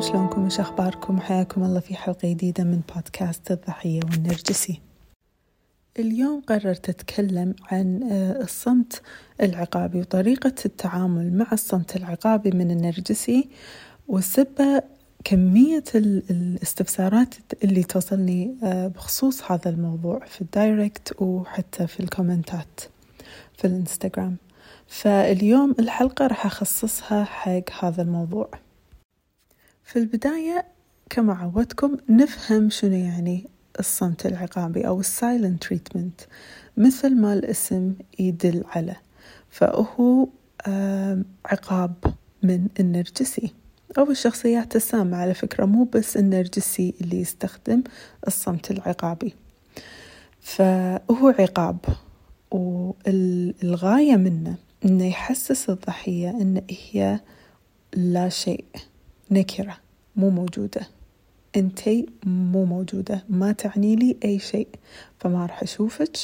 شلونكم؟ إيش أخباركم؟ حياكم الله في حلقة جديدة من بودكاست الضحية والنرجسي. اليوم قررت أتكلم عن آه، الصمت العقابي وطريقة التعامل مع الصمت العقابي من النرجسي والسبة كمية الاستفسارات اللي توصلني آه، بخصوص هذا الموضوع في ال direct وحتى في الكومنتات في الإنستغرام. فاليوم الحلقة راح أخصصها حق هذا الموضوع. في البداية كما عودتكم نفهم شنو يعني الصمت العقابي أو ال silent treatment مثل ما الاسم يدل على. فهو عقاب من النرجسي. أو الشخصيات السامة على فكرة مو بس النرجسي اللي يستخدم الصمت العقابي. فهو عقاب والغاية منه إنه يحسس الضحية إن هي لا شيء. نكرة مو موجودة. انتي مو موجودة. ما تعني لي أي شيء. فما راح أشوفك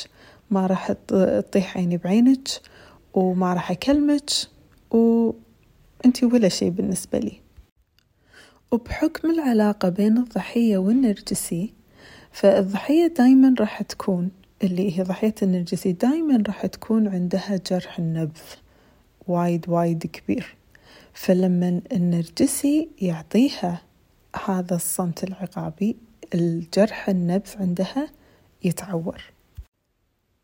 ما راح تطيح عيني بعينك وما راح أكلمك وانتي ولا شيء بالنسبة لي. وبحكم العلاقة بين الضحية والنرجسي فالضحية دايما راح تكون اللي هي ضحية النرجسي دايما راح تكون عندها جرح النبذ وايد وايد كبير. فلما النرجسي يعطيها هذا الصمت العقابي الجرح النبذ عندها يتعور.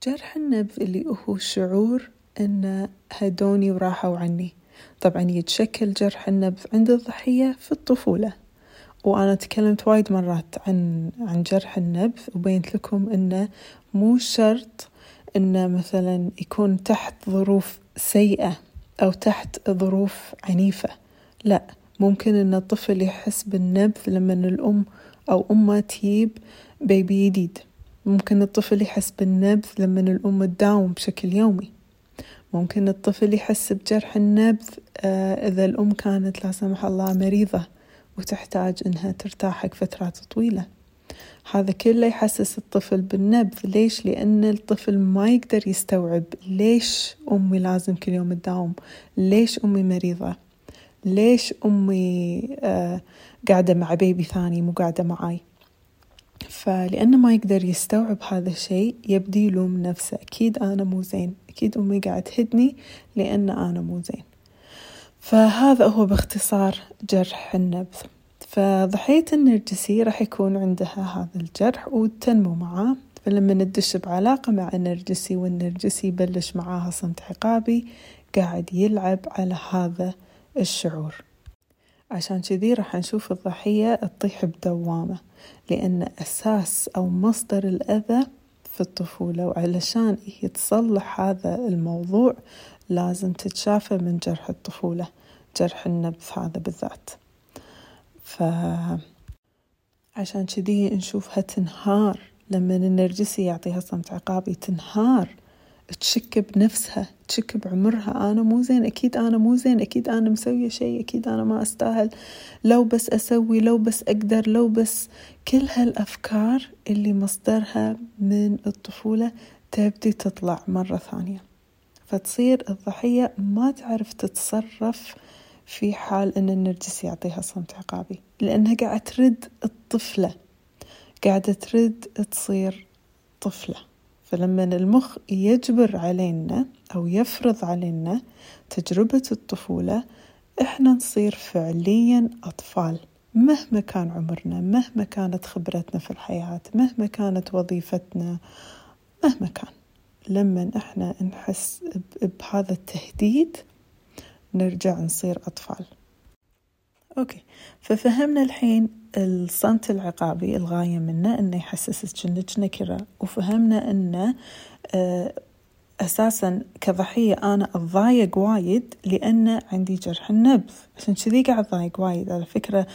جرح النبذ اللي هو شعور إن هدوني وراحوا عني. طبعا يتشكل جرح النبذ عند الضحية في الطفولة. وأنا تكلمت وايد مرات عن عن جرح النبذ وبينت لكم إنه مو شرط إنه مثلا يكون تحت ظروف سيئة. أو تحت ظروف عنيفة. لا ممكن إن الطفل يحس بالنبذ لما الأم أو أمه تجيب بيبي جديد. ممكن الطفل يحس بالنبذ لما الأم تداوم بشكل يومي. ممكن الطفل يحس بجرح النبذ آه، إذا الأم كانت لا سمح الله مريضة وتحتاج إنها ترتاح فترات طويلة. هذا كله يحسس الطفل بالنبذ. ليش؟ لأن الطفل ما يقدر يستوعب ليش أمي لازم كل يوم تداوم؟ ليش أمي مريضة؟ ليش أمي آه قاعدة مع بيبي ثاني مو قاعدة معاي؟ فلأنه ما يقدر يستوعب هذا الشيء يبدي يلوم نفسه. أكيد أنا مو زين. أكيد أمي قاعد تهدني لأن أنا مو زين. فهذا هو باختصار جرح النبذ. فضحية النرجسي راح يكون عندها هذا الجرح وتنمو معاه فلما ندش بعلاقة مع النرجسي والنرجسي يبلش معاها صمت عقابي قاعد يلعب على هذا الشعور. عشان كذي راح نشوف الضحية تطيح بدوامة لأن أساس أو مصدر الأذى في الطفولة وعلشان هي تصلح هذا الموضوع لازم تتشافى من جرح الطفولة جرح النبذ هذا بالذات. ف عشان كذي نشوفها تنهار لما النرجسي يعطيها صمت عقابي. تنهار. تشك بنفسها. تشك بعمرها. أنا مو زين. أكيد أنا مو زين. أكيد أنا مسوية شيء. أكيد أنا ما أستاهل. لو بس أسوي لو بس أقدر لو بس كل هالأفكار اللي مصدرها من الطفولة تبدي تطلع مرة ثانية. فتصير الضحية ما تعرف تتصرف في حال أن النرجسي يعطيها صمت عقابي. لأنها قاعدة ترد الطفلة. قاعدة ترد تصير طفلة. فلما المخ يجبر علينا أو يفرض علينا تجربة الطفولة إحنا نصير فعليا أطفال. مهما كان عمرنا مهما كانت خبرتنا في الحياة مهما كانت وظيفتنا مهما كان. لما إحنا نحس بهذا التهديد نرجع نصير أطفال. أوكي. ففهمنا الحين الصمت العقابي الغاية منه إنه يحسسك إنك نكرة وفهمنا إنه آه، أساسا كضحية أنا أتضايق وايد لأن عندي جرح النبذ عشان كذي قاعد أتضايق وايد. على فكرة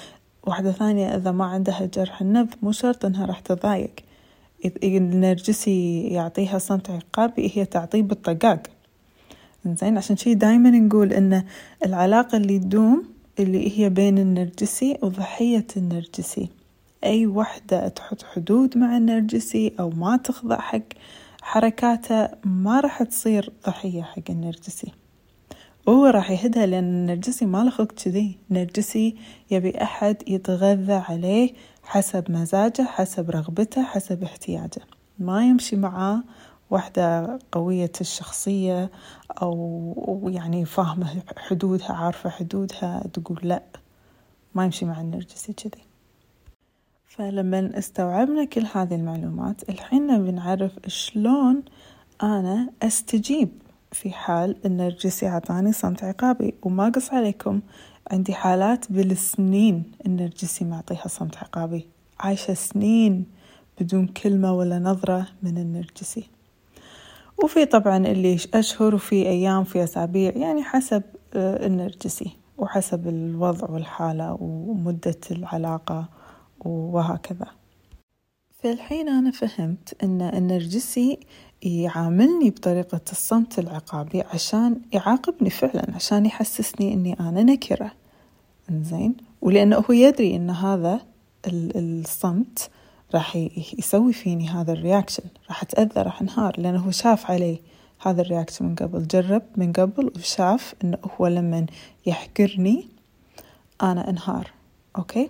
واحدة ثانية إذا ما عندها جرح النبذ مو شرط إنها راح تضايق. النرجسي يعطيها صمت عقابي هي تعطيه بالطقاق. زين عشان شي دايما نقول إن العلاقة اللي تدوم اللي هي بين النرجسي وضحية النرجسي. أي وحدة تحط حدود مع النرجسي أو ما تخضع حق حركاته ما راح تصير ضحية حق النرجسي. وهو راح يهدها لأن النرجسي ما له خلق كذي. النرجسي يبي أحد يتغذى عليه حسب مزاجه حسب رغبته حسب احتياجه. ما يمشي معاه واحدة قوية الشخصية أو يعني فاهمة حدودها عارفة حدودها تقول لأ ما يمشي مع النرجسي كذي. فلما استوعبنا كل هذه المعلومات الحين بنعرف شلون أنا أستجيب في حال النرجسي عطاني صمت عقابي. وما قص عليكم عندي حالات بالسنين النرجسي معطيها صمت عقابي. عايشة سنين بدون كلمة ولا نظرة من النرجسي وفي طبعا اللي أشهر وفي أيام في أسابيع يعني حسب آه، النرجسي وحسب الوضع والحالة ومدة العلاقة وهكذا. فالحين أنا فهمت أن النرجسي يعاملني بطريقة الصمت العقابي عشان يعاقبني فعلا عشان يحسسني أني أنا نكرة. زين ولأنه هو يدري أن هذا الصمت راح يسوي فيني هذا ال reaction. راح أتأذى راح انهار لأنه هو شاف علي هذا ال reaction من قبل. جرب من قبل وشاف أنه هو لما يحقرني أنا انهار. أوكي؟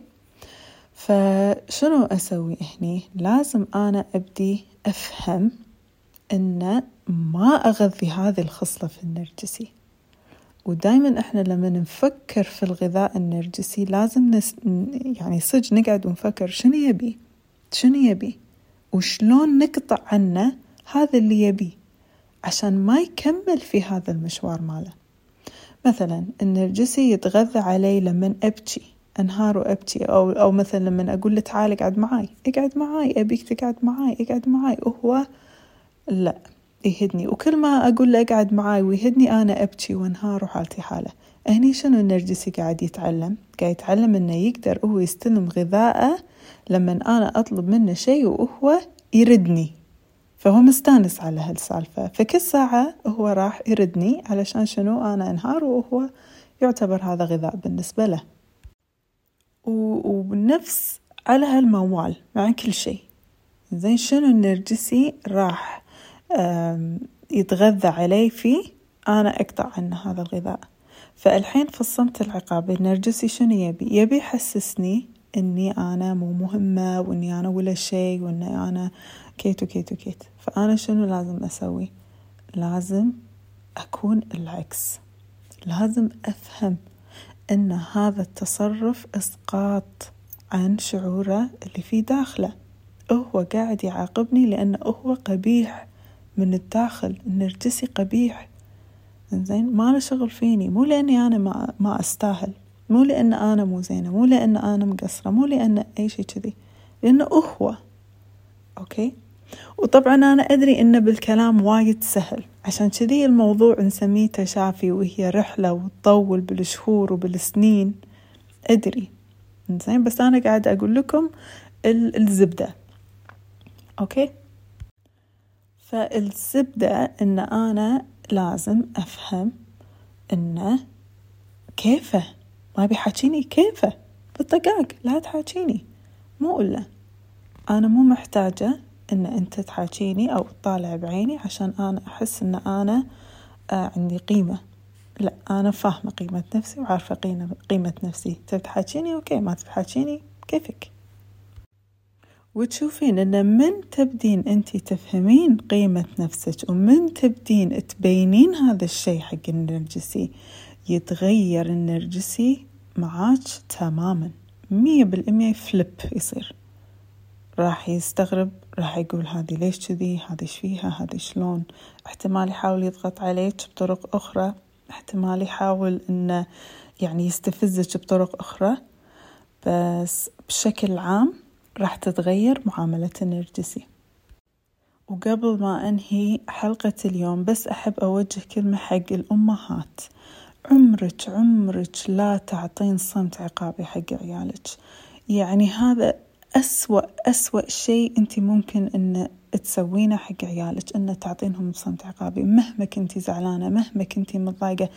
فشنو أسوي هني؟ لازم أنا أبدي أفهم أن ما أغذي هذه الخصلة في النرجسي. ودايما إحنا لما نفكر في الغذاء النرجسي لازم نس يعني صدق نقعد ونفكر شنو يبي. شنو يبي؟ وشلون نقطع عنه هذا اللي يبيه عشان ما يكمل في هذا المشوار ماله؟ مثلا النرجسي يتغذى علي لما أبكي أنهار وأبكي أو, أو مثلا لما أقول له تعال اقعد معاي اقعد معاي أبيك تقعد معاي اقعد معاي وهو لا يهدني. وكل ما أقول له اقعد معاي ويهدني أنا أبكي وأنهار وحالتي حالة. هني شنو النرجسي قاعد يتعلم؟ قاعد يتعلم إنه يقدر هو يستلم غذاءه لما أنا أطلب منه شيء وهو يردني. فهو مستانس على هالسالفة. فكل ساعة هو راح يردني علشان شنو أنا أنهار وهو يعتبر هذا غذاء بالنسبة له. ونفس على هالموال مع كل شيء. زين شنو النرجسي راح يتغذى علي فيه أنا أقطع عنه هذا الغذاء؟ فالحين في الصمت العقابي النرجسي شنو يبي؟ يبي يحسسني إني أنا مو مهمة وإني أنا ولا شيء وإني أنا كيت وكيت وكيت. فأنا شنو لازم أسوي؟ لازم أكون العكس. لازم أفهم إن هذا التصرف إسقاط عن شعوره اللي في داخله. هو قاعد يعاقبني لأنه هو قبيح من الداخل. النرجسي قبيح. زين؟ ما له شغل فيني. مو لأني أنا ما, ما أستاهل. مو لأن أنا مو زينة. مو لأن أنا مقصرة. مو لأن أي شيء كذي. لأنه هو. أوكي؟ وطبعا أنا أدري إنه بالكلام وايد سهل. عشان كذي الموضوع نسميه تشافي وهي رحلة وتطول بالشهور وبالسنين. أدري. زين؟ بس أنا قاعد أقول لكم الزبدة. أوكي؟ فالزبدة إن أنا لازم أفهم إنه كيفه؟ ما بيحاكيني كيفه؟ بالطقاق لا تحاكيني. مو إلا. أنا مو محتاجة إن أنت تحاكيني أو تطالع بعيني عشان أنا أحس إن أنا آه عندي قيمة. لا أنا فاهمة قيمة نفسي وعارفة قيمة, نفسي. تبي تحاكيني؟ أوكي. ما تحاكيني؟ كيفك؟ وتشوفين أن من تبدين انت تفهمين قيمة نفسك ومن تبدين تبينين هذا الشيء حق النرجسي. يتغير النرجسي معاك تماما. مية بالمية فليب يصير. راح يستغرب راح يقول هذه ليش كذي؟ هذه إيش فيها؟ هذه شلون؟ احتمال يحاول يضغط عليك بطرق أخرى. احتمال يحاول إنه يعني يستفزك بطرق أخرى. بس بشكل عام راح تتغير معاملة النرجسي. وقبل ما أنهي حلقة اليوم بس أحب أوجه كلمة حق الأمهات. عمرك عمرك لا تعطين صمت عقابي حق عيالك. يعني هذا أسوأ أسوأ شيء أنت ممكن أن تسوينه حق عيالك أن تعطينهم صمت عقابي. مهما كنتي زعلانة مهما كنتي متضايقة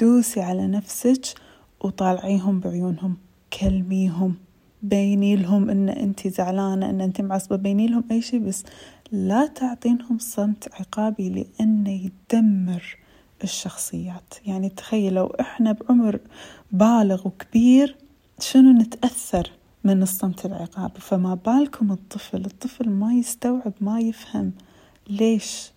دوسي على نفسك وطالعيهم بعيونهم كلميهم. بيني لهم إن انت زعلانة إن انت معصبة بيني لهم أي شيء بس لا تعطينهم صمت عقابي لأنه يدمر الشخصيات. يعني تخيلوا إحنا بعمر بالغ وكبير شنو نتأثر من الصمت العقابي فما بالكم الطفل الطفل ما يستوعب ما يفهم ليش.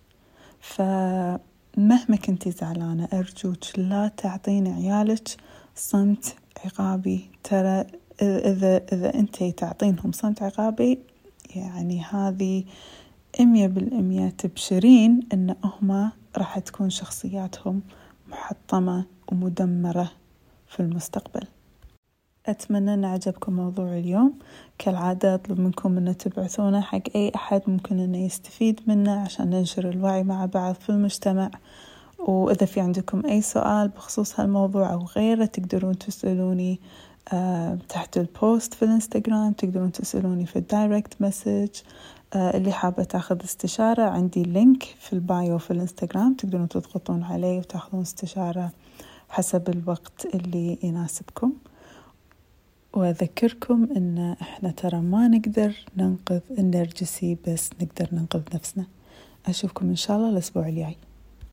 فمهما كنتي زعلانة أرجوك لا تعطين عيالك صمت عقابي. ترى إذا إذا أنتي تعطينهم صمت عقابي يعني هذه مية بالمية تبشرين إن هما راح تكون شخصياتهم محطمة ومدمرة في المستقبل. أتمنى أن عجبكم موضوع اليوم. كالعادة أطلب منكم أن تبعثونه حق أي أحد ممكن أنه يستفيد منه عشان ننشر الوعي مع بعض في المجتمع. وإذا في عندكم أي سؤال بخصوص هالموضوع أو غيره تقدرون تسألوني تحت ال post في الإنستغرام تقدرون تسألوني في ال direct message آه، اللي حابة تاخذ استشارة عندي link في ال bio في الإنستغرام تقدرون تضغطون عليه وتاخذون استشارة حسب الوقت اللي يناسبكم. وأذكركم إن إحنا ترى ما نقدر ننقذ النرجسي بس نقدر ننقذ نفسنا. أشوفكم إن شاء الله الأسبوع الجاي.